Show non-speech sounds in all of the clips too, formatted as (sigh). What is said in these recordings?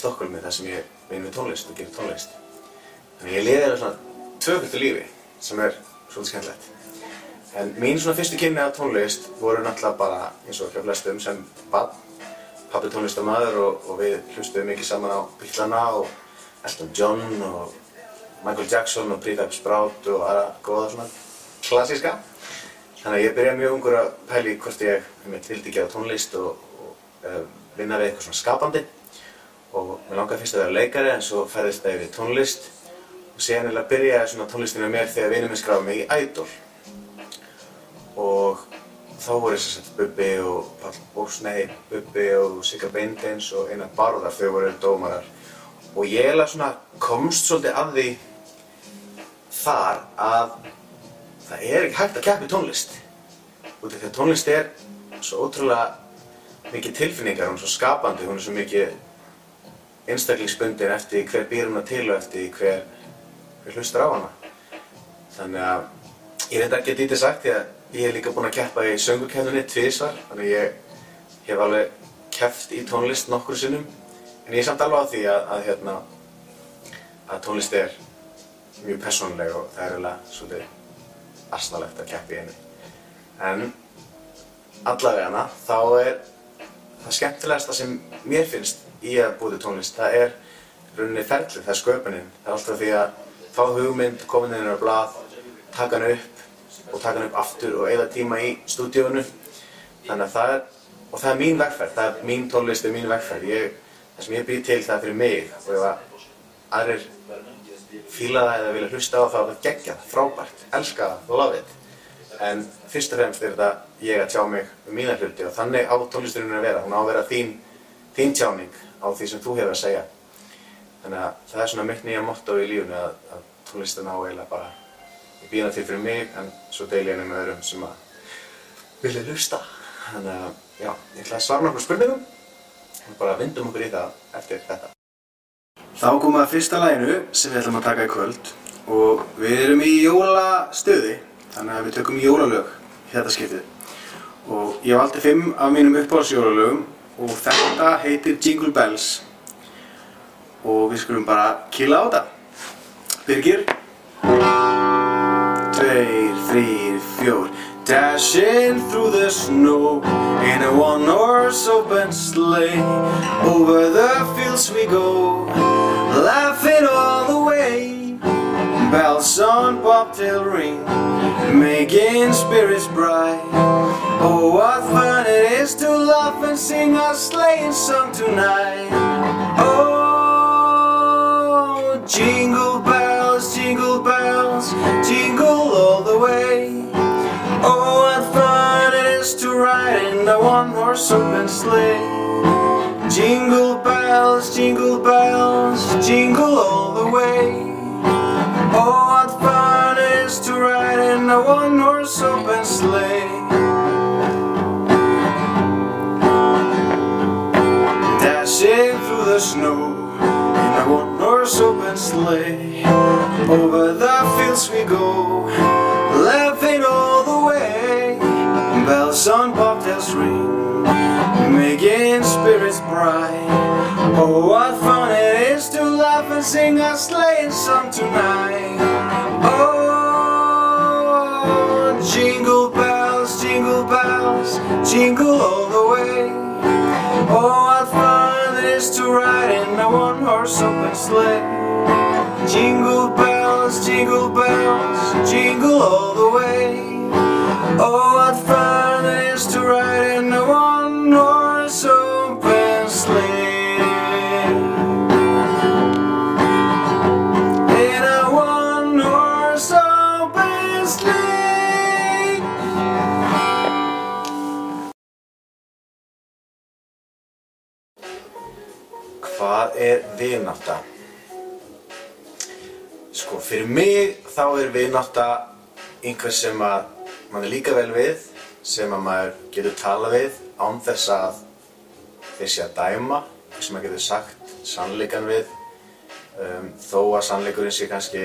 Stokkólmi þar sem ég vinn við tónlist og gerir tónlist Þannig ég liði alveg svona tvöföldu lífi sem er svolítið skemmtilegt En mín svona fyrstu kynni af tónlist voru náttúrulega bara eins og hjá flestum sem barn. Pappi tónlistarmaður og, og við hlustuðum mikið saman á Bílana og Elton John og Michael Jackson og Prefab Sprout og aðra góða svona klassíska. Þannig að ég byrjaði mjög ungur að pæli hvort ég mitt vildi gera tónlist og, og uh, vinna við eitthvað svona skapandi. Og mér langaði fyrst að vera leikari en svo ferðist það yfir tónlist. Og síðan að byrjaði svona tónlistinu mér þegar vinur minn skráði mig í Idol. Og þá voru þess að Bubbi og Pall Bósnei, Bubbi og Sigga Beindens og Einar Bárðar, þau voru dómarar. Og ég eiginlega svona komst svolítið að því þar að það er ekki hægt að keppa í tónlist. Út af því að tónlist er svo ótrúlega mikið tilfinningar, hún er svo skapandi, hún er svo mikið einstaklingsbundin eftir hver býr hana til og eftir hver, hver hlustar á hana þannig að ég reynda ekki að lítið sagt því að Ég hef líka búinn að keppa í söngurkenninni tvísvar, þannig ég hef alveg keppt í tónlist nokkur sinnum. En ég er samt alveg á því að, að, hérna, að tónlist er mjög persónuleg og það er alveg svolítið asnalegt að keppa í henni. En allavega þá er það skemmtilegasta sem mér finnst í að búið tónlist, það er rauninni ferlið, það er sköpuninn. Það er alltaf því að fá hugmynd, koma inn á blað, taka hann upp og taka hann upp aftur og eigða tíma í stúdíónu. Þannig að það er, og það er mín vegferð, það er mín tónlist og mín vegferð. Ég, það sem ég býð til það er fyrir mig og ef að aðrir fíla það eða vilja hlusta á það, þá er það geggjað, frábært, elska það, love it. En fyrst og fremst er þetta ég að tjá mig um mína hluti og þannig á tónlisturinn að vera. Hún á að vera þín, þín tjáning á því sem þú hefur að segja. Þannig að það er svona mitt nýja motto í lífunu að, að tónlistin á eiginlega bara ég býð hana til fyrir mig en svo deil ég henni með öðrum sem að vilja hlusta. Þannig að já, ég ætla að svara nokkur spurningum og bara vindum okkur í það eftir þetta. Þá komum við að fyrsta læginu sem við ætlum að taka í kvöld og við erum í jólastöði þannig að við tökum jólalög þetta skiptið. Og ég aldrei fimm af mínum uppáhaldsjólalögum og þetta heitir Jingle Bells. Og við skulum bara kýla á þetta. Birgir? Tveir, þrýr, fjór. Dashing through the snow In a one-horse open sleigh. Over the fields we go Laughing all the way. Bells on bobtail ring Making spirits bright Oh, what fun it is to laugh and sing a sleighing song tonight. Oh, jingle bells, jingle bells Jingle all the way. Oh, what fun it is to ride in a one-horse open sleigh. Jingle bells, jingle bells Jingle all the way. Oh, what fun it is to ride in a one-horse open sleigh Through the snow in a one-horse open sleigh. Over the fields we go, laughing all the way. Bells on bobtails ring, making spirits bright. Oh, what fun it is to laugh and sing a sleighing song tonight. Oh, jingle bells, jingle bells, jingle all ride in a one-horse open sleigh Jingle bells, jingle bells, jingle all the way. Oh, mig þá er vinátta einhver sem að mann er líka vel við, sem að maður getur tala við án þess að þeir sé að dæma, sem maður getur sagt sannleikan við, um, þó að sannleikurinn sé kannski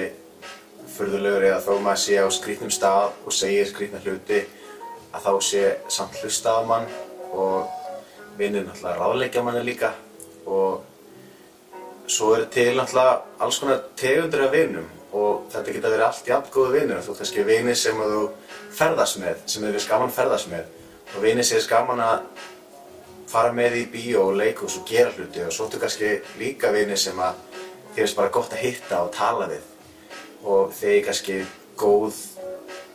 furðulegur eða þó maður sé á skrítnum stað og segir skrítna hluti, að þá sé samt hlusta á mann og vinnir náttúrulega ráðleikja manni líka. Og svo eru til náttúrulega alls konar tegundur af vinum. og þetta geta verið allt jafn góðu vinur. Þú kannski vinir sem að þú ferðast með, sem þið finnst gaman að ferðast með og vinir sem finnst gaman að fara með í bíó og leikhús og gera hluti og svo ertu kannski líka vinir sem að þið finnst bara gott að hitta og tala við og þeir kannski góð,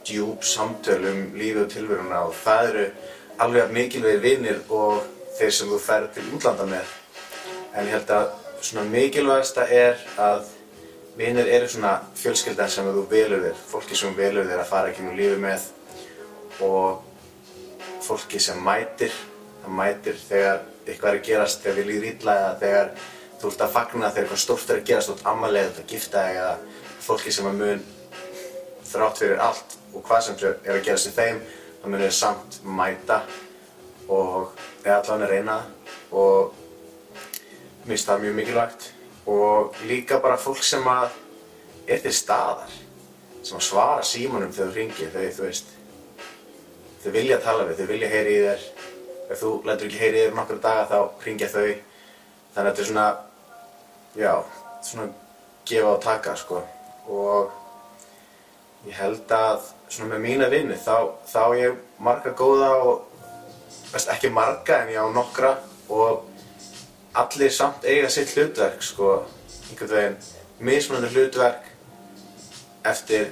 djúb samtöl um lífið og tilveruna og það eru alveg mikilvægir vinir og þeir sem þú ferð til útlanda með. En ég held að svona mikilvægasta er að vinir eru svona fjölskyldan sem þú velur þér, fólki sem velur þér að fara ekki nú lífið með og fólki sem mætir, það mætir þegar eitthvað er að gerast, þegar við líður illa eða þegar þú ert að fagna þegar eitthvað stórt er að gerast, þú ert ammalega, þú ert að gifta eða fólki sem að mun þrátt fyrir allt og hvað sem er að gerast í þeim, þá munir samt mæta og eða allavega reyna og mér finnst það mjög mikilvægt og líka bara fólk sem að er til staðar sem að svara símanum þegar þú ringir þegar þú veist þau vilja tala við, þau vilja heyri í þér. Ef þú lætur ekki heyri í þér um nokkru daga þá ringja þau. Þannig að þetta er svona já, svona gefa og taka sko. Og ég held að svona með mína vinni þá, þá ég marga góða og ekki marga en ég á nokkra. Og allir samt eiga sitt hlutverk sko, einhvern veginn mismunandi hlutverk eftir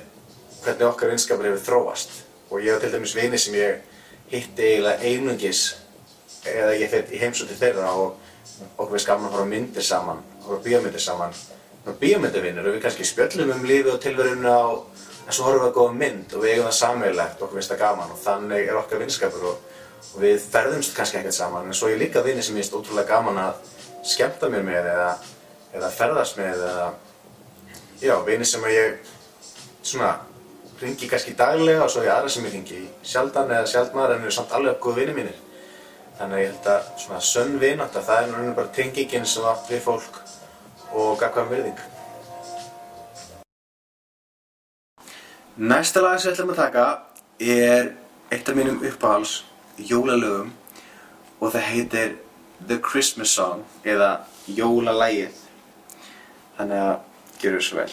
hvernig okkar vinskapur hefur þróast. Og ég hef til dæmis vini sem ég hitti eiginlega einungis eða ég fyrir í heimsóti þeirra og okkur veist gaman að horfa myndir saman, horfa bíómyndir saman. Bíómyndavinnir og við kannski spjöllum um lífi og tilveruna og en svo horfum við að góða mynd og við eigum það sammeilegt okkur finnst það gaman og þannig er okkar vinskapur og og við ferðumst kannski ekkert saman en svo ég líka vini sem ég finnst ótrúlega gaman að skemmta mér með eða, eða ferðast með eða já, vini sem ég svona ringi kannski daglega og svo er ég aðra sem ég ringi sjaldan eða sjaldnar en eru samt alveg góð vini mínir. Þannig að ég held að svona sönn vinátta það er náttúrulega bara tengingin sem átt við fólk og gagvaðum virðing. Næsta lag sem við ætlum að taka er eitt af mínum uppáhals jólalögum og það heitir The Christmas Song eða Jólalægið þannig að gera svo vel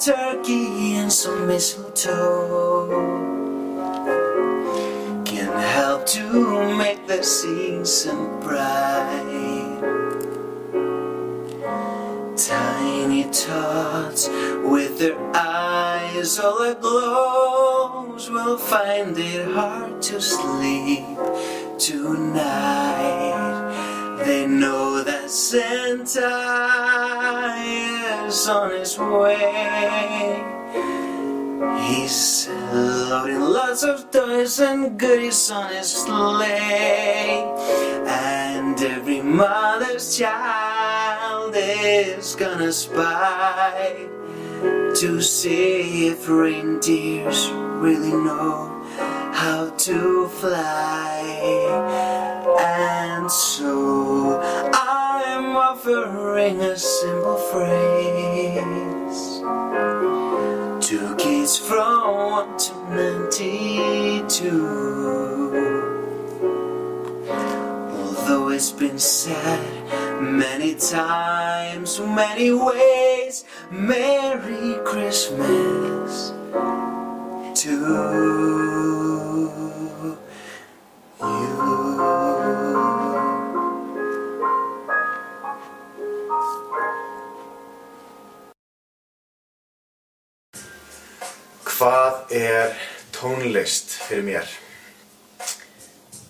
turkey and some mistletoe can help to make the season bright. Tiny tots with their eyes all aglow will find it hard to sleep tonight. They know that Santa is on his way. He's loading lots of toys and goodies on his sleigh. And every mother's child is gonna spy to see if reindeers really know how to fly. And so I'm offering a simple phrase Two kids from 1 to 92. Although it it's been said many times, many ways. Merry Christmas to you. Hvað er tónlist fyrir mér?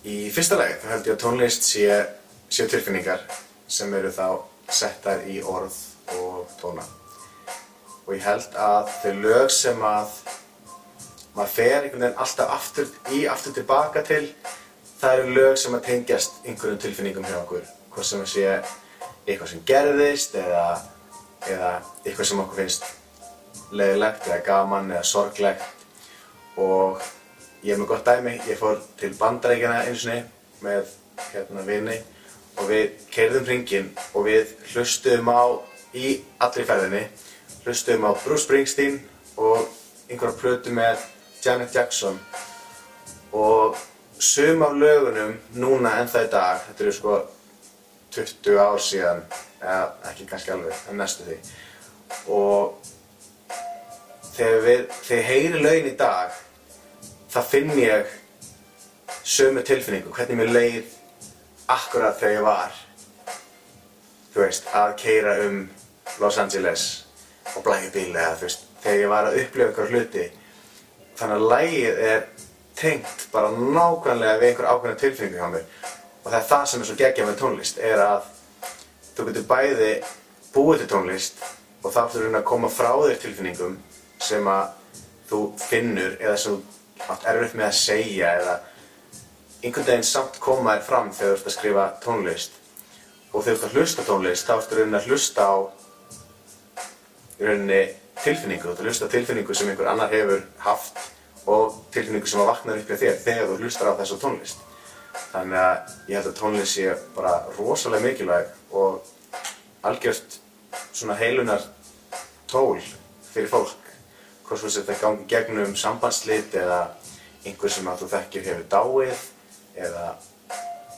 Í fyrsta lagi þá held ég að tónlist sé, sé tilfinningar sem eru þá settar í orð og tóna. Og ég held að þau lög sem að maður fer einhvern veginn alltaf aftur í, aftur tilbaka til, það eru lög sem að tengjast einhverjum tilfinningum hjá okkur. Hvað sem að sé eitthvað sem gerðist eða, eða eitthvað sem okkur finnst leiðilegt eða gaman eða sorglegt. Og ég hef með gott dæmi, ég fór til bandarækjana eins og niður með hérna vini og við keirðum hringin og við hlustuðum á í allri ferðinni hlustuðum á Bruce Springsteen og einhverja plötu með Janet Jackson. Og sum af lögunum núna en það í dag, þetta eru sko 20 ár síðan, eða ekki kannski alveg, en næstu því. Og þegar, við, þegar heyri lögin í dag þá finn ég sömu tilfinningu, hvernig mér leið akkurat þegar ég var þú veist, að keira um Los Angeles og blæði bíl eða þú veist, þegar ég var að upplifa einhver hluti þannig að lægið er tengt bara nákvæmlega við einhver ákveðna tilfinningu hjá mér. Og það er það sem er svo geggjað með tónlist er að þú getur bæði búið til tónlist og þá ertu að koma frá þér tilfinningum sem að þú finnur eða sem þú átt erfitt með að segja eða einhvern veginn samt koma þér fram þegar þú ert að skrifa tónlist. Og þegar þú ert að hlusta tónlist þá ertu að hlusta á í rauninni tilfinningu, þú ert að hlusta á tilfinningu sem einhver annar hefur haft og tilfinningu sem að vakna upp hjá þér þegar þú hlustar á þessu tónlist. Þannig að ég held að tónlist sé bara rosalega mikilvæg og algjört svona heilunar tól fyrir fólk hvort svo þetta gangi gegnum sambandslit eða einhver sem að þú þekkir hefur dáið eða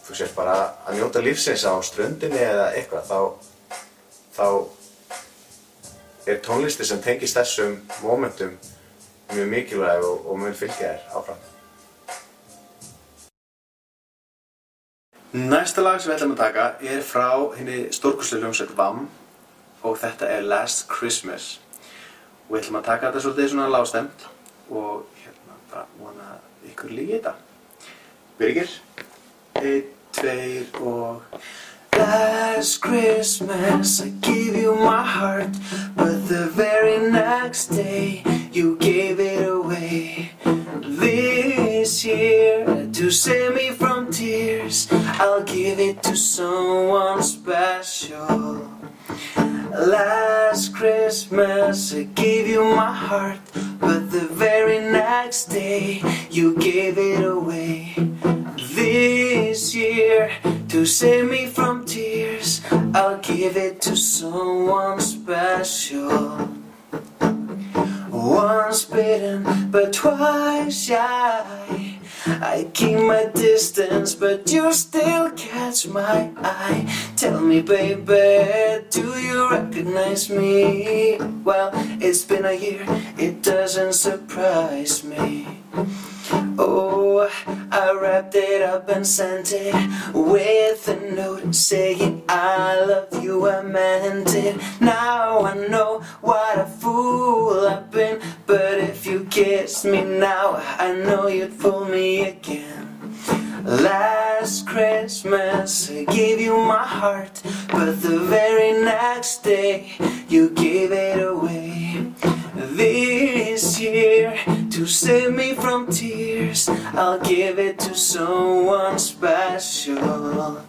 þú sést bara að njóta lífsins á ströndinni eða eitthvað þá, þá er tónlisti sem tengist þessum mómentum mjög mikilvæg og, og mun fylgja þér áfram. Næsta lag sem við ætlum að taka er frá henni stórkurslega hljómsveit VAM og þetta er Last Christmas og við ætlum að taka þetta svolítið svona lágstemt og hérna bara vona ykkur líki þetta. Birgir, einn, tveir og Last Christmas I gave you my heart But the very next day you gave it away This year to save me from tears I'll give it to someone special Last Christmas I gave you my heart But the very next day you gave it away. This year to save me from tears I'll give it to someone special. Once bitten but twice shy I keep my distance but you still catch my eye Tell me baby, do you recognize me? Well, it's been a year, it doesn't surprise me Oh, I wrapped it up and sent it with a note saying I love you, I meant it. Now I know what a fool I've been, but if you kissed me now, I know you'd fool me again. Last Christmas I gave you my heart, but the very next day you gave it away. This year, to save me from tears, I'll give it to someone special.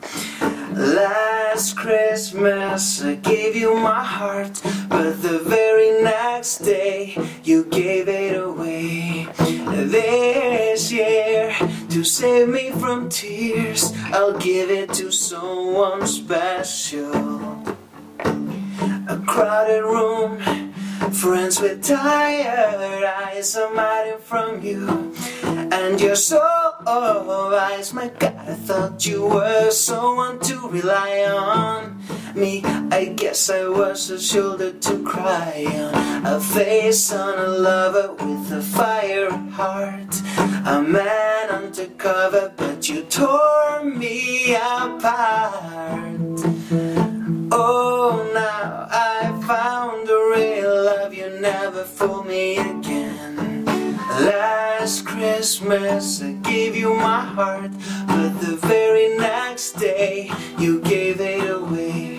Last Christmas I gave you my heart, but the very next day you gave it away. This year, to save me from tears, I'll give it to someone special. A crowded room, friends with tired eyes are hiding from you, and you're so eyes. My God, I thought you were someone to rely on. Me, I guess I was a shoulder to cry on. A face on a lover with a fire heart. A man undercover, but you tore me apart. Oh, now I found a real love. You never fool me again. Last Christmas I gave you my heart, but the very next day you gave it away.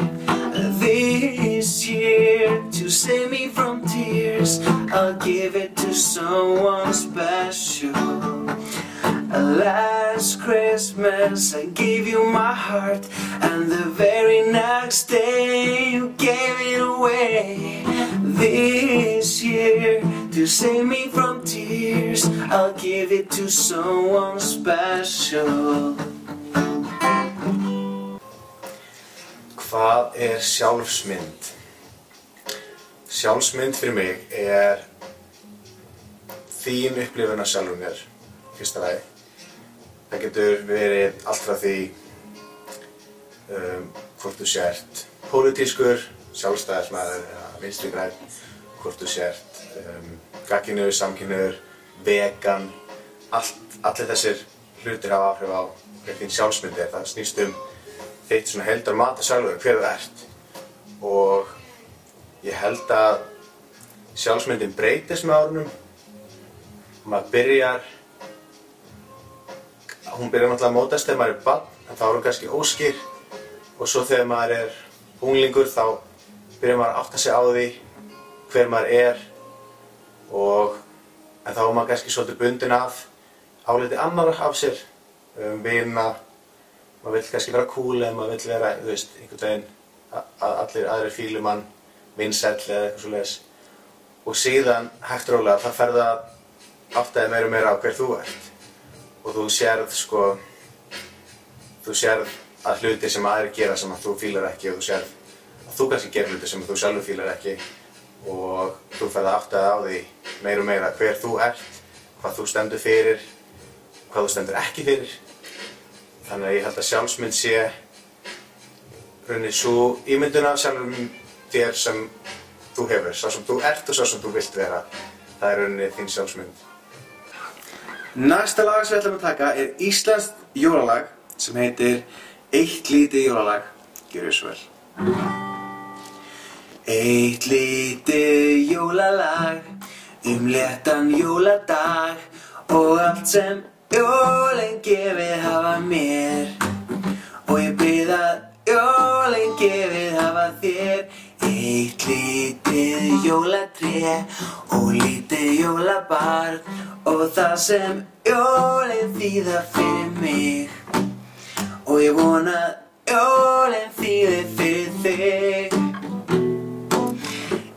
This year, to save me from tears, I'll give it to someone special. Last Christmas I gave you my heart And the very next day you gave it away This year to save me from tears I'll give it to someone special Hvað er sjálfsmynd? Sjálfsmynd fyrir mig er þín upplifun af sjálfum mér, fyrsta lagi. Það getur verið allt frá því um, hvort þú sért pólitískur, sjálfstæðismæður eða vinstri græn, hvort þú sért um, gagginur, samkynur, vegan, allt, allir þessir hlutir hafa áhrif á hver þín sjálfsmynd er. Það snýst um þitt svona heldar mata sjálfur, hver þú ert. Og ég held að sjálfsmyndin breytist með árunum. Maður byrjar hún byrjar náttúrulega að mótast þegar maður er barn, en þá er hún kannski óskýr. Og svo þegar maður er unglingur þá byrjar maður að átta sig á því hver maður er. Og en þá er maður kannski svolítið bundin af áliti annar af sér um, vina, maður vill kannski vera cool eða maður vill vera, þú veist, einhvern veginn að allir aðrir fílu mann vinsæll eða eitthvað svoleiðis. Og síðan hægt rólega það fer það áttaði meira og meira á hver þú ert og þú sérð sko þú sérð að hluti sem aðrir gera sem að þú fílar ekki og þú sérð að þú kannski gerir hluti sem þú sjálfur fílar ekki og þú ferð að áttaði á því meira og meira hver þú ert, hvað þú stendur fyrir, hvað þú stendur ekki fyrir. Þannig að ég held að sjálfsmynd sé rauninni svo ímyndun af sjálfum þér sem þú hefur, sá sem þú ert og sá sem þú vilt vera. Það er rauninni þín sjálfsmynd. Næsta lag sem við ætlum að taka er íslenskt jólalag sem heitir Eitt lítið jólalag. Gjör þér svo vel. Eitt lítið jólalag um léttan jóladag og allt sem jólinn gefið hafa mér og ég byrð að jólinn gefið hafa þér lítið jólatré og lítið jólabarn og það sem jólinn þýða fyrir mig. Og ég vona jólinn þýði fyrir þig.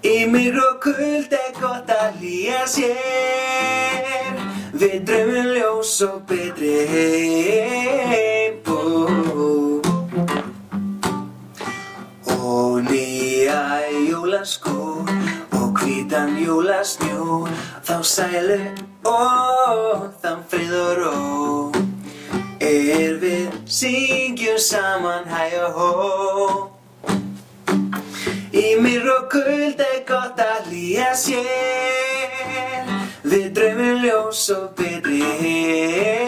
Í mér og kuld er gott að hlýja sér. Við draumum ljós og betri heim jólaskó og hvítan jólasnjó. Þá sælu og þann frið og Er við syngjum saman hæ og hó. Í mér og kuld er gott að hlýja sér. Við draumum ljós og betri heim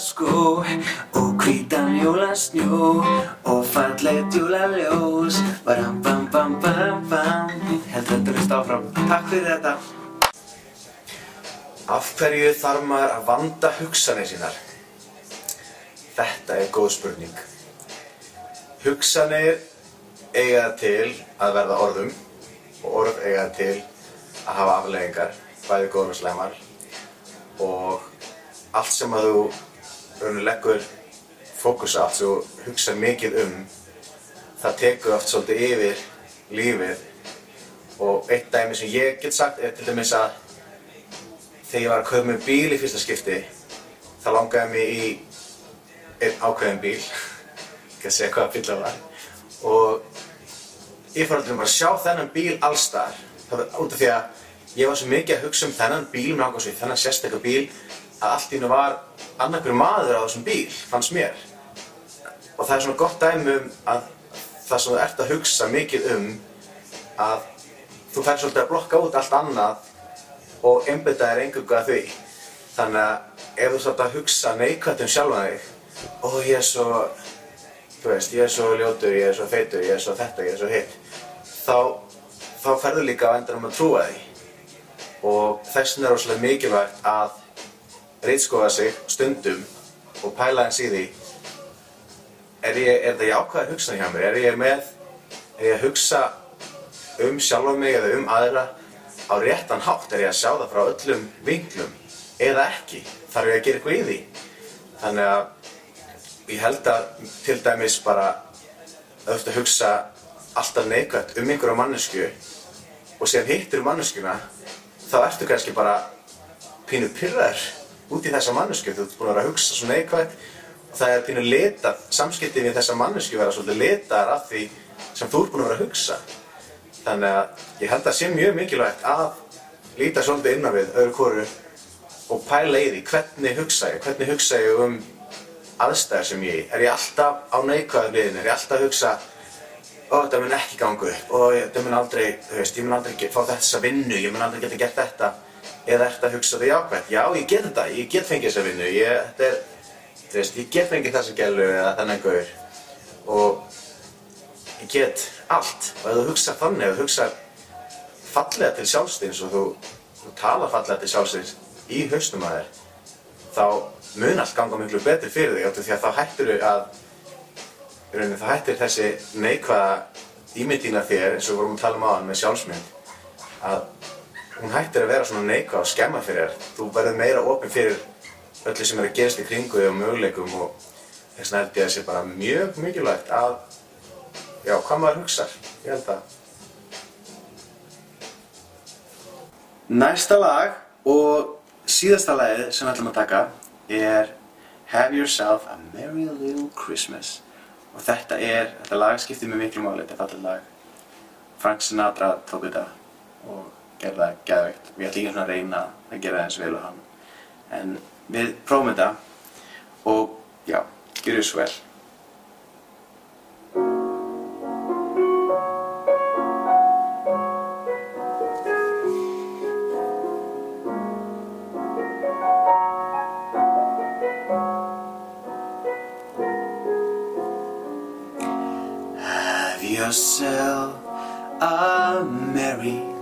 jólaskó Og hvítan jólasnjó Og fallegt jólaljós. Baram bam bam bam bam Heldur þetta list áfram. Takk fyrir þetta. Af hverju þarf maður að vanda hugsanir sínar? Þetta er góð spurning. Hugsanir eiga til að verða orðum og orð eiga til að hafa afleggingar, bæði góðar og slæmar. Og allt sem að þú raunir leggur fókus á, allt þú hugsa mikið um það tekur oft svolítið yfir lífið. Og eitt dæmi sem ég get sagt er til dæmis að þegar ég var að kaupa mér bíl í fyrsta skipti það langaði mig í einn ákveðin bíl, (laughs) ekki að segja hvaða bíl það var, og ég fór aldrei bara að sjá þennan bíl allstar, það var út af því að ég var svo mikið að hugsa um þennan bíl með ákvæmst við, þennan sérstaklega bíl, að allt í hennu var annarkur maður á þessum bíl, fannst mér. Og það er svona gott dæmi um að það sem þú ert að hugsa mikið um að þú fær svolítið að blokka út allt annað og einbita þér engungu að því. Þannig að ef þú svolítið að hugsa neikvægt um sjálfan þig og ég er svo, þú veist, ég er svo ljótur, ég er svo feitur, ég er svo þetta, ég er svo hitt, þá, þá ferðu líka á endanum að trúa því. Og þess vegna er svolítið mikilvægt að reytskoða sig stundum og pæla eins í því er, ég, er það jákvæðar hugsan hjá mér? Er ég með, er ég að hugsa um sjálfa mig eða um aðra á réttan hátt? Er ég að sjá það frá öllum vinglum eða ekki? Þarf ég að gera eitthvað í því? Þannig að ég held að til dæmis bara auðvitað að hugsa alltaf neikvægt um einhverja mannesku og síðan hittir manneskuna þá ertu kannski bara pínu pyrrar út í þessa mannesku. Þú ert búin að vera að hugsa svo neikvægt og það er pínu litað, samskiptið við þessa mannesku vera svolítið litaðar af því sem þú ert búin að vera að hugsa. Þannig að ég held að það sé mjög mikilvægt að líta svolítið innan við öðru hvoru og pæla í því hvernig hugsa ég, hvernig hugsa ég um aðstæðar sem ég er. Er ég alltaf á neikvæðu liðinu, er ég alltaf að hugsa ó, þetta mun ekki ganga upp og þetta mun aldrei, þú veist, ég mun aldrei fá þessa vinnu, ég mun aldrei geta gert þetta eða ert að hugsa því ákveðt, já ég get þetta, ég get fengið þessa vinnu, ég, er, veist, ég get fengið þessa gælu eða þennan gaur. Og ég get allt. Og ef þú hugsa þannig, ef þú hugsa fallega til sjálfstíðins og þú, þú tala fallega til sjálfstíðins í hausnum að þér, þá mun allt ganga miklu betur fyrir þig áttu því að þá hættir þau að, í rauninni þá hættir þessi neikvæða ímyndína þér eins og við vorum að tala um aðan með sjálfsmynd, að hún hættir að vera svona neikvæð og skemma fyrir þér. Þú verður meira opinn fyrir öllu sem er að gerast í kringu þig og möguleikum og þess vegna held ég að það sé bara mjög mikilvægt að, já, hvað maður hugsar. Ég held að. Næsta lag og síðasta lagið sem við ætlum að taka er Have Yourself a Merry Little Christmas og þetta er, þetta lag skiptir mig miklu máli, þetta er fallið lag. Frank Sinatra tók þetta og gerði það gæðveikt. Við ætlum ekki að reyna að gera það eins vel og hann. En við prófum þetta og já, gjöru svo vel. Have yourself a merry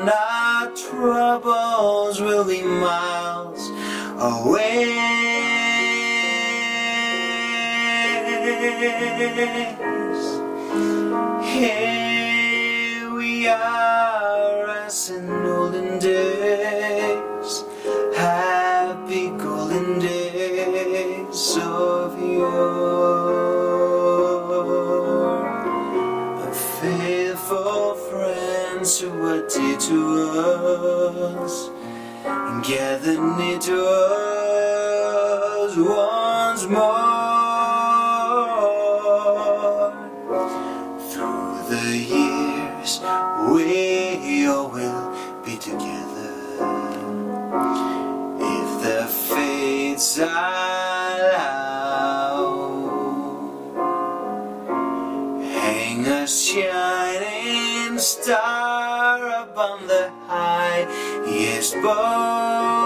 On, our troubles will be miles away. Here we are as in olden days, to us, gathered near to us once more. Through the years, we all will be together. If the fates allow, wishbone.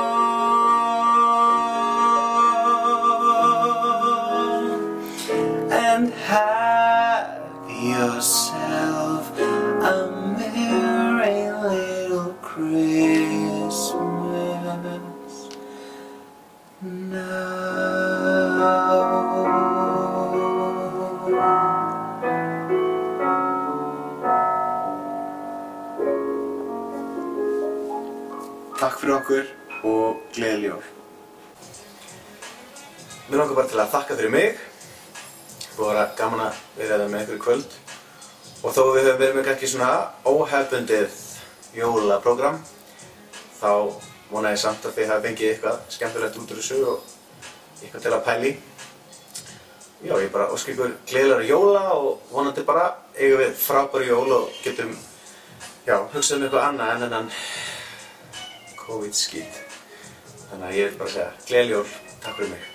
Mér langar bara til að þakka fyrir mig. Var að gaman að vera það með ykkur í kvöld. Og þó við höfum verið með kannski svona óhefbundið jólaprógram, þá vona ég samt að þið hafi fengið eitthvað skemmtilegt út úr þessu og eitthvað til að pæli. Já, ég bara óskil ykkur gleðilega jóla og vonandi bara eigum við frábæri jól og getum, já, hugsað um eitthvað annað en þennan COVID-skít. Þannig að ég vil bara segja gleðileg jól, takk fyrir mig.